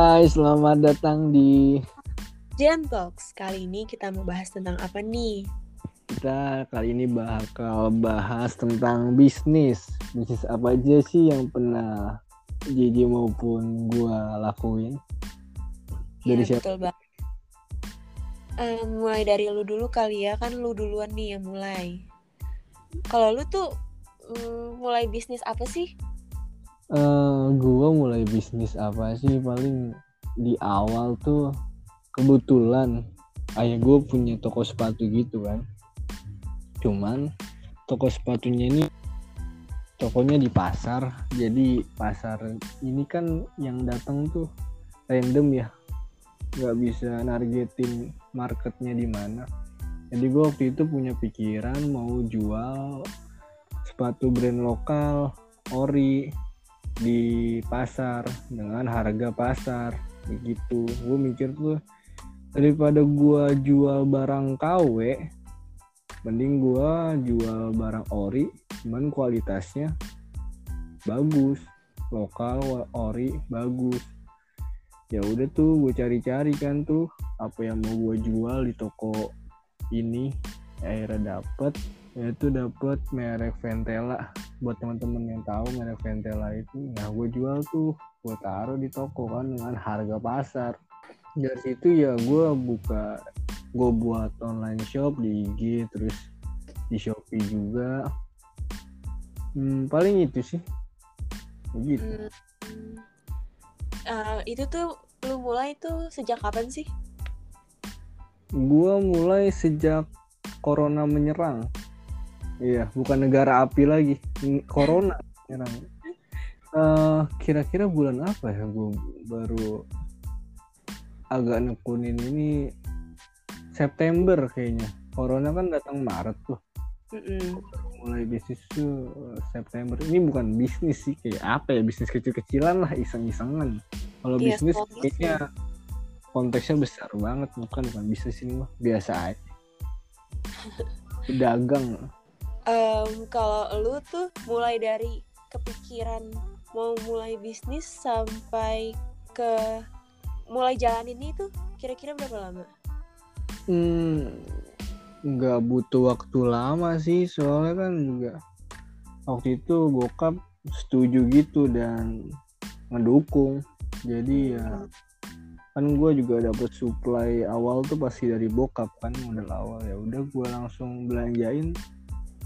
Hai, selamat datang di Jen Talks. Kali ini kita mau bahas tentang apa nih? kita kali ini bakal bahas tentang bisnis. Bisnis apa aja sih yang pernah JJ maupun gua lakuin? Dari ya, siapa? betul banget. Eh, mulai dari lu dulu kali ya, kan lu duluan nih yang mulai. Kalau lu tuh mm, mulai bisnis apa sih? Eh, gua mulai bisnis apa sih? Paling di awal tuh kebetulan ayah gue punya toko sepatu gitu kan. Cuman toko sepatunya ini tokonya di pasar. Jadi pasar ini kan yang datang tuh random ya. Nggak bisa nargetin marketnya di mana. Jadi gue waktu itu punya pikiran mau jual sepatu brand lokal ori di pasar dengan harga pasar. Begitu. Gue mikir tuh daripada gua jual barang KW mending gua jual barang ori cuman kualitasnya bagus. Lokal ori bagus. Ya udah tuh gue cari-cari kan tuh apa yang mau gue jual di toko ini. Akhirnya dapet yaitu dapet merek Ventela buat teman-teman yang tahu merek Ventela itu nah gue jual tuh. Gue taruh di toko kan dengan harga pasar. Dari situ ya gue buka gue buat online shop di IG terus di Shopee juga. Hmm, paling itu sih. Begitu. Hmm, eh, itu tuh lu mulai tuh sejak kapan sih? gue mulai sejak corona menyerang. Iya bukan negara api lagi corona menyerang Eh, kira-kira bulan apa ya gue baru agak nekunin ini? September kayaknya. Corona kan datang Maret tuh. Mm-mm. mulai bisnis tuh eh, September. Ini bukan bisnis sih kayak apa ya bisnis kecil-kecilan lah iseng-isengan. Kalau Iya, bisnis kayaknya konteksnya besar banget bukan bukan bisnis ini mah. Biasa aja. Pedagang Em, kalau lu tuh mulai dari kepikiran mau mulai bisnis sampai ke mulai jalanin itu kira-kira berapa lama? hmm, nggak butuh waktu lama sih soalnya kan juga waktu itu bokap setuju gitu dan mendukung jadi ya kan gue juga dapet supply awal tuh pasti dari bokap kan modal awal ya udah gue langsung belanjain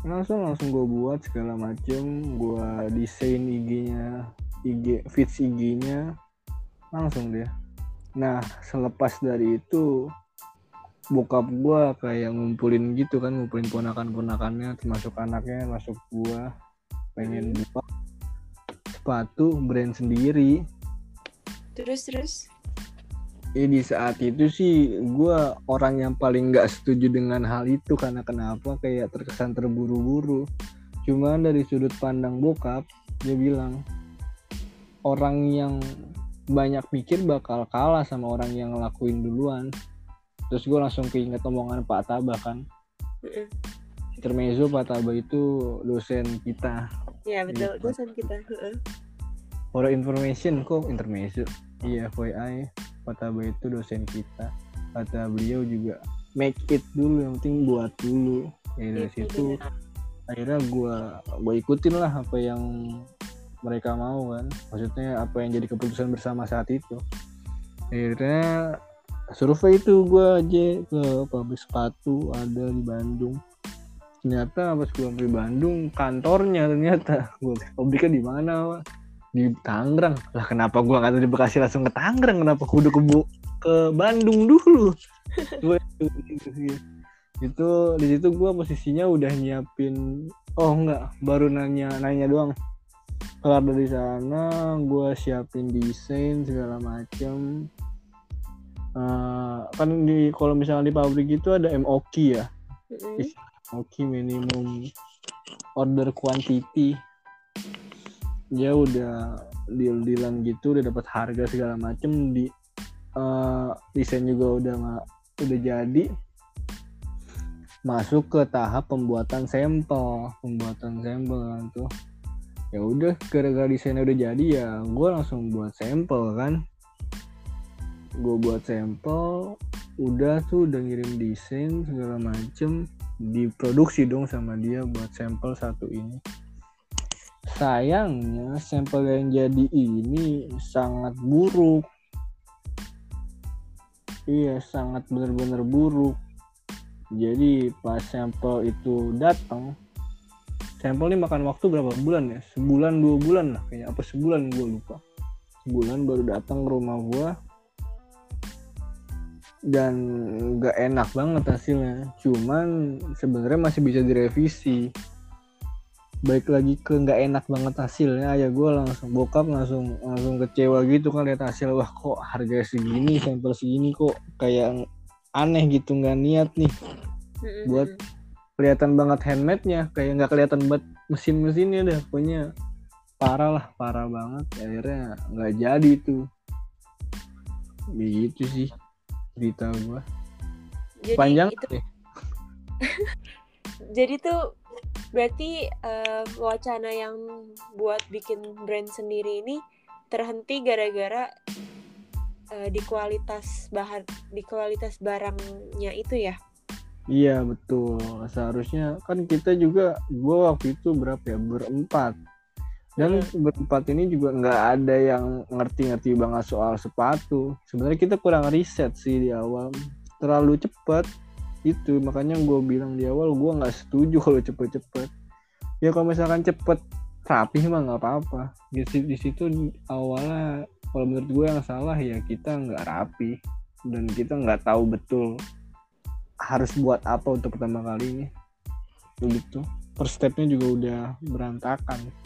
langsung langsung gue buat segala macem. Gue desain IG-nya IG feeds IG-nya langsung deh. Nah selepas dari itu bokap gue kayak ngumpulin gitu kan ngumpulin ponakan-ponakannya termasuk anaknya masuk gua. Pengen buka sepatu brand sendiri. Terus terus? Ya di saat itu sih gue orang yang paling nggak setuju dengan hal itu karena kenapa kayak terkesan terburu-buru. Cuman dari sudut pandang bokap dia bilang orang yang banyak mikir bakal kalah sama orang yang ngelakuin duluan. Terus gue langsung keinget omongan Pak Tabah kan. Intermezzo Pak Tabah itu dosen kita. Ya betul, Iya. dosen kita. For information kok intermezzo. Iya FYI Pak Tabah itu dosen kita. Kata beliau juga make it dulu yang penting buat dulu. Ya dari Itu situ benar. akhirnya gua gua ikutin lah apa yang mereka mau kan. Maksudnya apa yang jadi keputusan bersama saat itu. Akhirnya survei itu gua aja ke pabrik sepatu ada di Bandung. Ternyata pas gua sampai Bandung kantornya ternyata gua pabriknya di mana Pak? Di Tangerang. Lah kenapa gua nggak di Bekasi langsung ke Tangerang? Kenapa kudu ke Bu- ke Bandung dulu? Itu di situ gua posisinya udah nyiapin oh enggak baru nanya nanya doang. Kelar dari sana gua siapin desain segala macem. Eh, kan di kalau misalnya di pabrik itu ada MOQ ya? Mm-mm. MOQ minimum order quantity dia udah deal dealan gitu udah dapat harga segala macem di eh, desain juga udah udah jadi. Masuk ke tahap pembuatan sampel pembuatan sampel kan tuh. Ya udah gara-gara desainnya udah jadi ya gue langsung buat sampel kan. Gue buat sampel udah tuh udah ngirim desain segala macem diproduksi dong sama dia buat sampel satu ini sayangnya sampel yang jadi ini sangat buruk. Iya sangat benar-benar buruk. Jadi pas sampel itu datang sampel ini makan waktu berapa bulan ya? Sebulan dua bulan lah kayaknya. Apa sebulan gue lupa. Sebulan baru datang ke rumah gue dan nggak enak banget hasilnya. Cuman sebenarnya masih bisa direvisi baik lagi ke nggak enak banget hasilnya. Ya gue langsung bokap langsung langsung kecewa gitu kan lihat hasil. Wah kok harga segini sampel segini kok kayak aneh gitu nggak niat nih. Buat kelihatan banget handmade-nya kayak nggak kelihatan banget mesin-mesinnya deh pokoknya parah lah parah banget. Akhirnya nggak jadi tuh. Begitu sih cerita jadi panjang itu, deh jadi tuh berarti eh, wacana yang buat bikin brand sendiri ini terhenti gara-gara eh, di kualitas bahan di kualitas barangnya itu ya? Iya betul. Seharusnya kan kita juga gua waktu itu berapa ya? Berempat. Dan berempat ini juga nggak ada yang ngerti-ngerti banget soal sepatu. Sebenarnya kita kurang riset sih di awal. Terlalu cepat itu makanya gue bilang di awal gue nggak setuju kalau cepet-cepet. Ya kalau misalkan cepet rapi mah nggak apa-apa. Di, di situ awalnya kalau menurut gue yang salah ya kita nggak rapi. Dan kita nggak tahu betul harus buat apa untuk pertama kali ini. Begitu. Per stepnya juga udah berantakan. Gitu.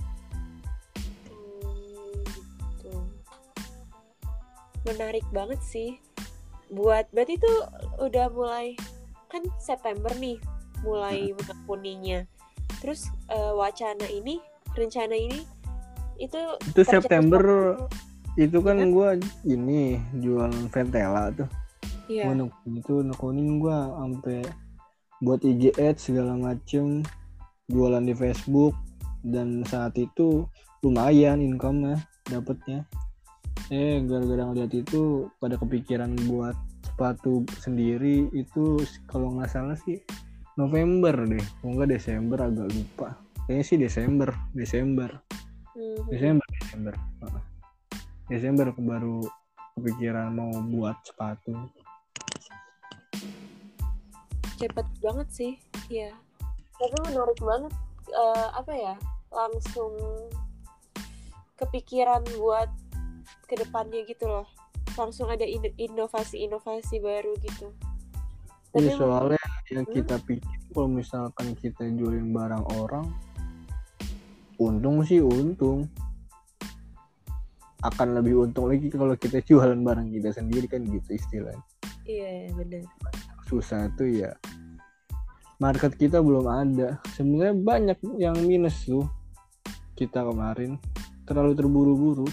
Menarik banget sih. Buat berarti itu udah mulai kan September nih mulai menekuninya. Terus eh, wacana ini, rencana ini itu itu tercapai September itu kan gue ini jual Ventela tuh Iya. nekunin itu nekunin gue sampai buat IG ads segala macem jualan di Facebook dan saat itu lumayan income-nya dapetnya eh gara-gara ngeliat itu pada kepikiran buat sepatu sendiri itu kalau nggak salah sih November deh. Kalau nggak Desember agak lupa. Kayaknya sih Desember Desember. Mhm. Desember Desember. Desember baru kepikiran mau buat sepatu. Cepet banget sih ya tapi menarik banget Eh, apa ya langsung kepikiran buat ke depannya gitu loh langsung ada in- inovasi-inovasi baru gitu. Iya Tapi soalnya yang Hmm? kita pikir kalau misalkan kita jualin barang orang untung sih untung. Akan lebih untung lagi kalau kita jualan barang kita sendiri kan gitu istilahnya. Iya bener. Susah tuh ya. Market kita belum ada. Sebenarnya banyak yang minus tuh. Kita kemarin terlalu terburu-buru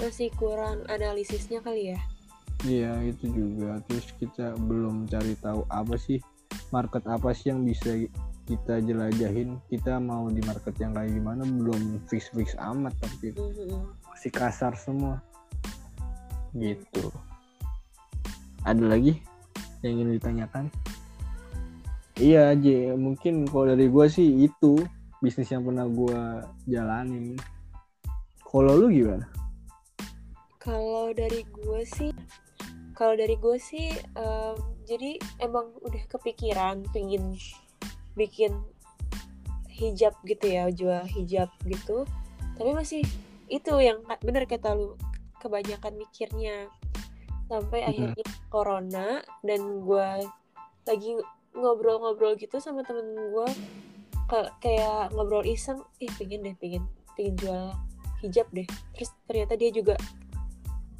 masih kurang analisisnya kali ya? Iya itu juga. Terus kita belum cari tahu apa sih market apa sih yang bisa kita jelajahin. Kita mau di market yang kayak gimana belum fix fix amat tapi Mhm. masih kasar semua. Gitu. Ada lagi yang ingin ditanyakan? Iya aja mungkin kalau dari gua sih itu bisnis yang pernah gua jalanin. Kalau lu gimana kalau dari gue sih kalau dari gue sih em, jadi emang udah kepikiran pengen bikin hijab gitu ya jual hijab gitu. Tapi masih itu yang bener kata lu kebanyakan mikirnya. Sampai Mhm. akhirnya corona dan gue lagi ngobrol-ngobrol gitu sama temen gue kayak ngobrol iseng ih pengen deh pengen pengen jual hijab deh. Terus ternyata dia juga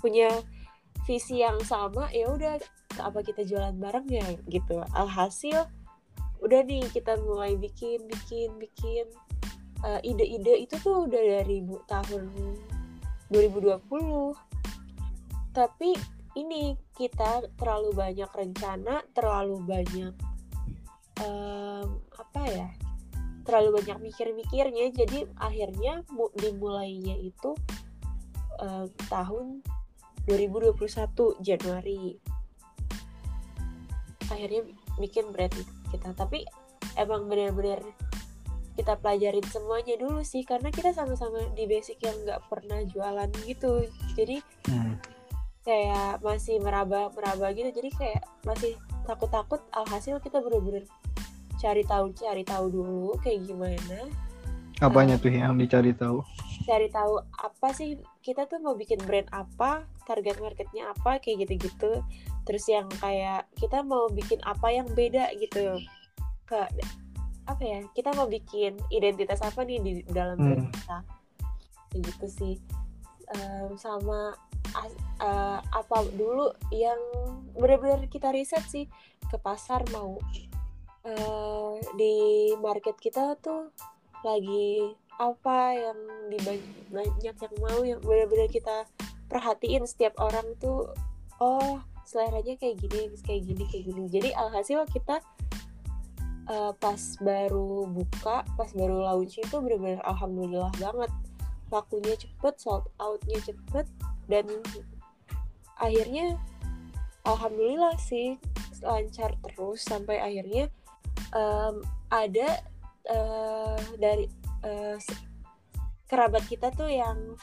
punya visi yang sama ya udah apa kita jualan bareng ya gitu. Alhasil udah nih kita mulai bikin bikin bikin Eh, ide-ide itu tuh udah dari bu- tahun 2020 tapi ini kita terlalu banyak rencana terlalu banyak em, apa ya terlalu banyak mikir-mikirnya. Jadi akhirnya mu- dimulainya itu eh, tahun 2021 Januari. Akhirnya bikin brand kita. Tapi emang benar-benar kita pelajarin semuanya dulu sih karena kita sama-sama di basic yang nggak pernah jualan gitu. Jadi Hmm. kayak masih meraba meraba gitu. Jadi kayak masih takut-takut alhasil kita bener-bener cari tahu cari tahu dulu kayak gimana. Apanya tuh yang dicari tahu? Cari tahu apa sih kita tuh mau bikin brand apa target marketnya apa kayak gitu-gitu. Terus yang kayak kita mau bikin apa yang beda gitu. Ke apa ya kita mau bikin identitas apa nih di dalam brand Hmm. kita. Kayak gitu sih. Em, sama eh, apa dulu yang benar-benar kita riset sih ke pasar mau. Eh, di market kita tuh lagi apa yang banyak, yang mau yang benar-benar kita perhatiin setiap orang tuh oh seleranya kayak gini kayak gini kayak gini. Jadi alhasil kita eh, pas baru buka pas baru launch itu benar-benar alhamdulillah banget. Lakunya cepet sold outnya cepet dan akhirnya alhamdulillah sih lancar terus sampai akhirnya em, ada eh, dari se- kerabat kita tuh yang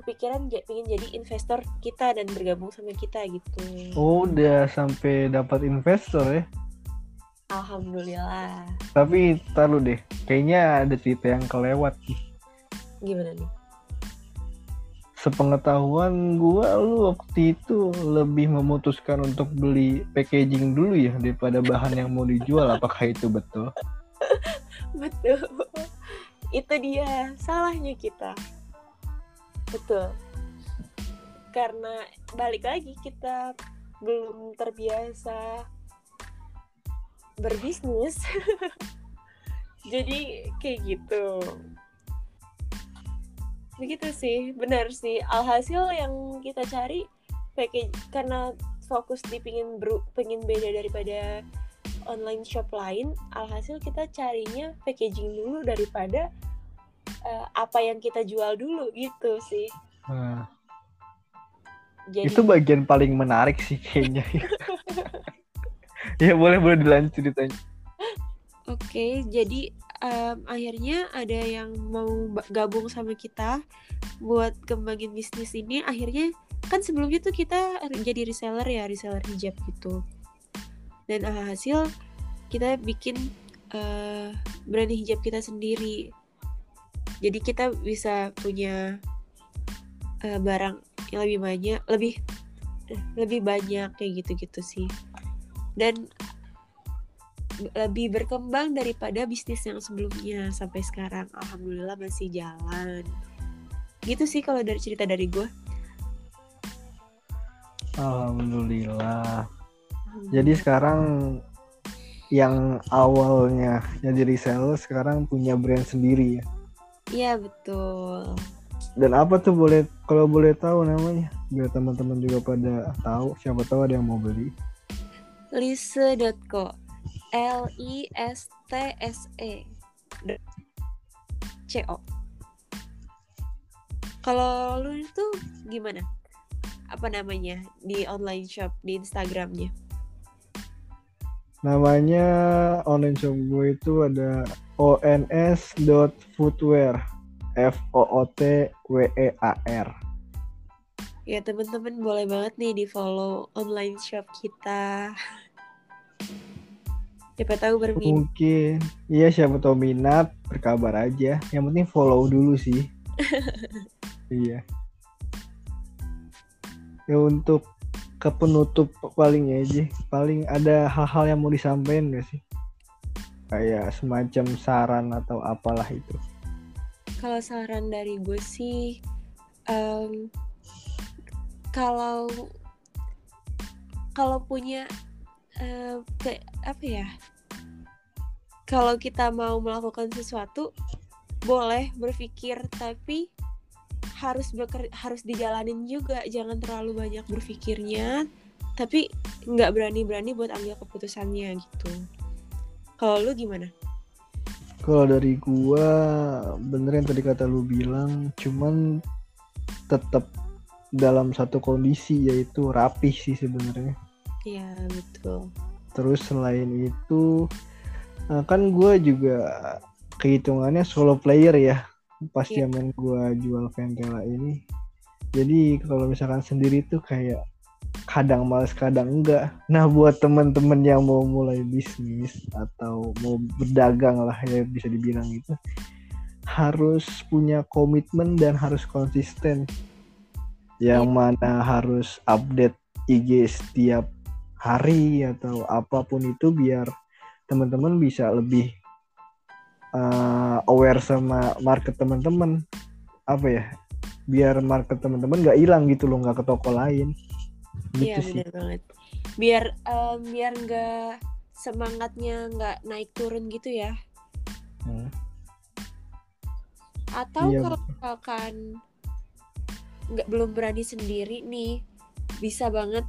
kepikiran pengen jadi investor kita dan bergabung sama kita gitu. Oh, udah sampai dapat investor ya. Alhamdulillah. Tapi taruh deh, kayaknya ada cerita yang kelewat. nih. Gimana nih? Sepengetahuan gua lu waktu itu lebih memutuskan untuk beli packaging dulu ya daripada bahan yang mau dijual. Apakah itu betul? Betul. Itu dia salahnya kita. Betul. Karena balik lagi kita belum terbiasa berbisnis. Jadi kayak gitu. Begitu sih, benar sih. Alhasil yang kita cari package karena fokus di pingin beru, pingin beda daripada online shop lain, alhasil kita carinya packaging dulu daripada eh, apa yang kita jual dulu gitu sih. Nah, Jadi itu bagian paling menarik sih kayaknya. ya boleh boleh dilanjut ceritanya. Oke, jadi em, akhirnya ada yang mau gabung sama kita buat kembangin bisnis ini. Akhirnya kan sebelumnya tuh kita jadi reseller ya, reseller hijab gitu. Dan hasil kita bikin eh, brand hijab kita sendiri. Jadi kita bisa punya eh, barang yang lebih banyak, lebih lebih banyak kayak gitu-gitu sih. Dan lebih berkembang daripada bisnis yang sebelumnya sampai sekarang alhamdulillah masih jalan gitu sih kalau dari cerita dari gue Alhamdulillah. Jadi sekarang yang awalnya jadi reseller sekarang punya brand sendiri ya. iya betul. Dan apa tuh boleh kalau boleh tahu namanya? Biar teman-teman juga pada tahu siapa tahu ada yang mau beli. lise.co L I S T S E. C O. Kalau lu itu gimana? Apa namanya? Di online shop di Instagramnya Namanya online shop gue itu ada ons.footwear F O O T W E A R. ya temen-temen boleh banget nih di follow online shop kita siapa tahu berminat Mungkin iya siapa tahu minat berkabar aja. Yang penting follow dulu sih. iya. Ya untuk ke penutup paling aja. Paling ada hal-hal yang mau disampaikan gak sih? Kayak semacam saran atau apalah itu. kalau saran dari gue sih em, kalau kalau punya eh, ke apa ya kalau kita mau melakukan sesuatu boleh berpikir tapi harus beker, harus dijalanin juga. Jangan terlalu banyak berpikirnya tapi nggak berani-berani buat ambil keputusannya gitu. Kalau lu gimana? Kalau dari gua bener yang tadi kata lu bilang, cuman tetap dalam satu kondisi yaitu rapih sih sebenarnya. Iya betul. terus selain itu eh, kan gue juga kehitungannya solo player ya pas Iya. zaman gue jual Ventela ini. Jadi kalau misalkan sendiri tuh kayak kadang males kadang enggak. Nah buat temen-temen yang mau mulai bisnis atau mau berdagang lah ya bisa dibilang gitu harus punya komitmen dan harus konsisten. Yang mana harus update IG setiap hari atau apa pun itu biar teman-teman bisa lebih uh, aware sama market teman-teman apa ya biar market teman-teman nggak hilang gitu loh nggak ke toko lain Iya gitu sih benar banget. Biar em, biar nggak semangatnya nggak naik turun gitu ya. Hmm. Atau Iya, kalau misalkan nggak belum berani sendiri nih, bisa banget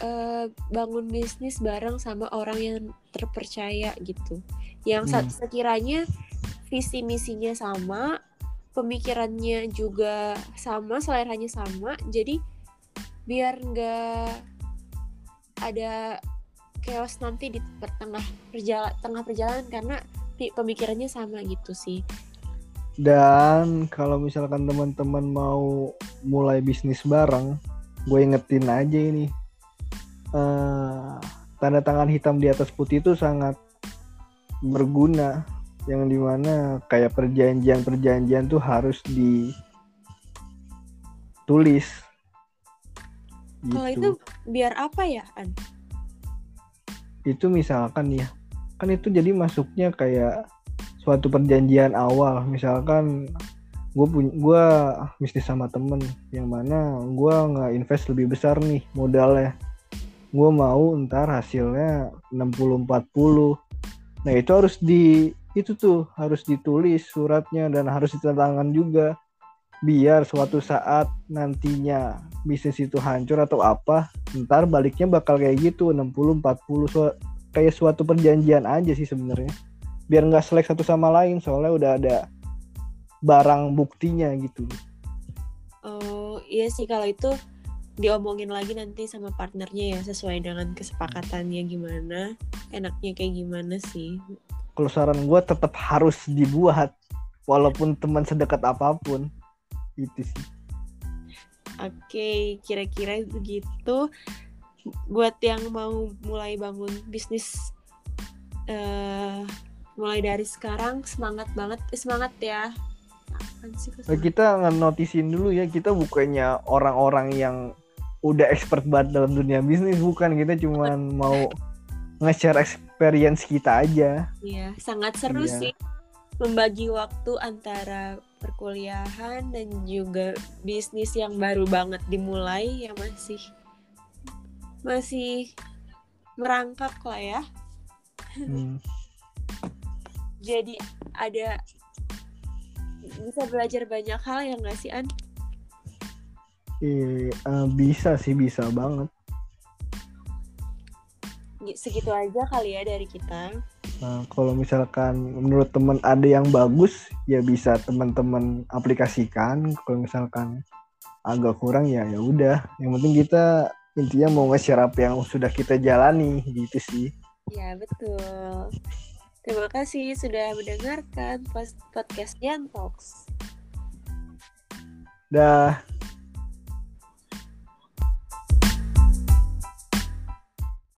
eh, bangun bisnis bareng sama orang yang terpercaya gitu. Yang Hmm. sekiranya visi misinya sama, pemikirannya juga sama, seleranya sama. Jadi biar nggak ada chaos nanti di pertengah perjala- tengah perjalanan karena pemikirannya sama gitu sih. dan kalau misalkan teman-teman mau mulai bisnis bareng gue ingetin aja ini eh tanda tangan hitam di atas putih itu sangat berguna yang di mana kayak perjanjian-perjanjian tuh harus ditulis Kalau gitu. itu biar apa ya, An? itu misalkan ya kan itu jadi masuknya kayak suatu perjanjian awal misalkan gue punya gue bisnis sama temen yang mana gue nggak invest lebih besar nih modalnya gue mau ntar hasilnya 60-40 nah itu harus di itu tuh harus ditulis suratnya dan harus ditandatangan juga. Biar suatu saat nantinya bisnis itu hancur atau apa ntar baliknya bakal kayak gitu 60 40 so, kayak suatu perjanjian aja sih sebenarnya. Biar nggak selek satu sama lain soalnya udah ada barang buktinya gitu. Oh iya sih kalau itu diomongin lagi nanti sama partnernya ya sesuai dengan kesepakatannya gimana, enaknya kayak gimana sih. kalau saran gue tetap harus dibuat walaupun teman sedekat apa pun itu sih Oke, kira-kira begitu. Buat yang mau mulai bangun bisnis, eh mulai dari sekarang semangat banget, Eh, semangat ya. Sih Nah, semangat? kita ngenotisin dulu ya kita bukannya orang-orang yang udah expert banget dalam dunia bisnis bukan kita cuman mau nge-share experience kita aja Iya, sangat seru Iya. sih membagi waktu antara perkuliahan dan juga bisnis yang baru banget dimulai ya masih masih merangkak lah ya. Hmm. Jadi ada bisa belajar banyak hal ya nggak sih An? Eh, eh, bisa sih bisa banget Segitu aja kali ya dari kita. Nah, kalau misalkan menurut teman ada yang bagus, ya bisa teman-teman aplikasikan. Kalau misalkan agak kurang ya ya udah. Yang penting kita intinya mau nge-share apa yang sudah kita jalani gitu sih. Ya betul. Terima kasih sudah mendengarkan podcast Jan Talks. Dah.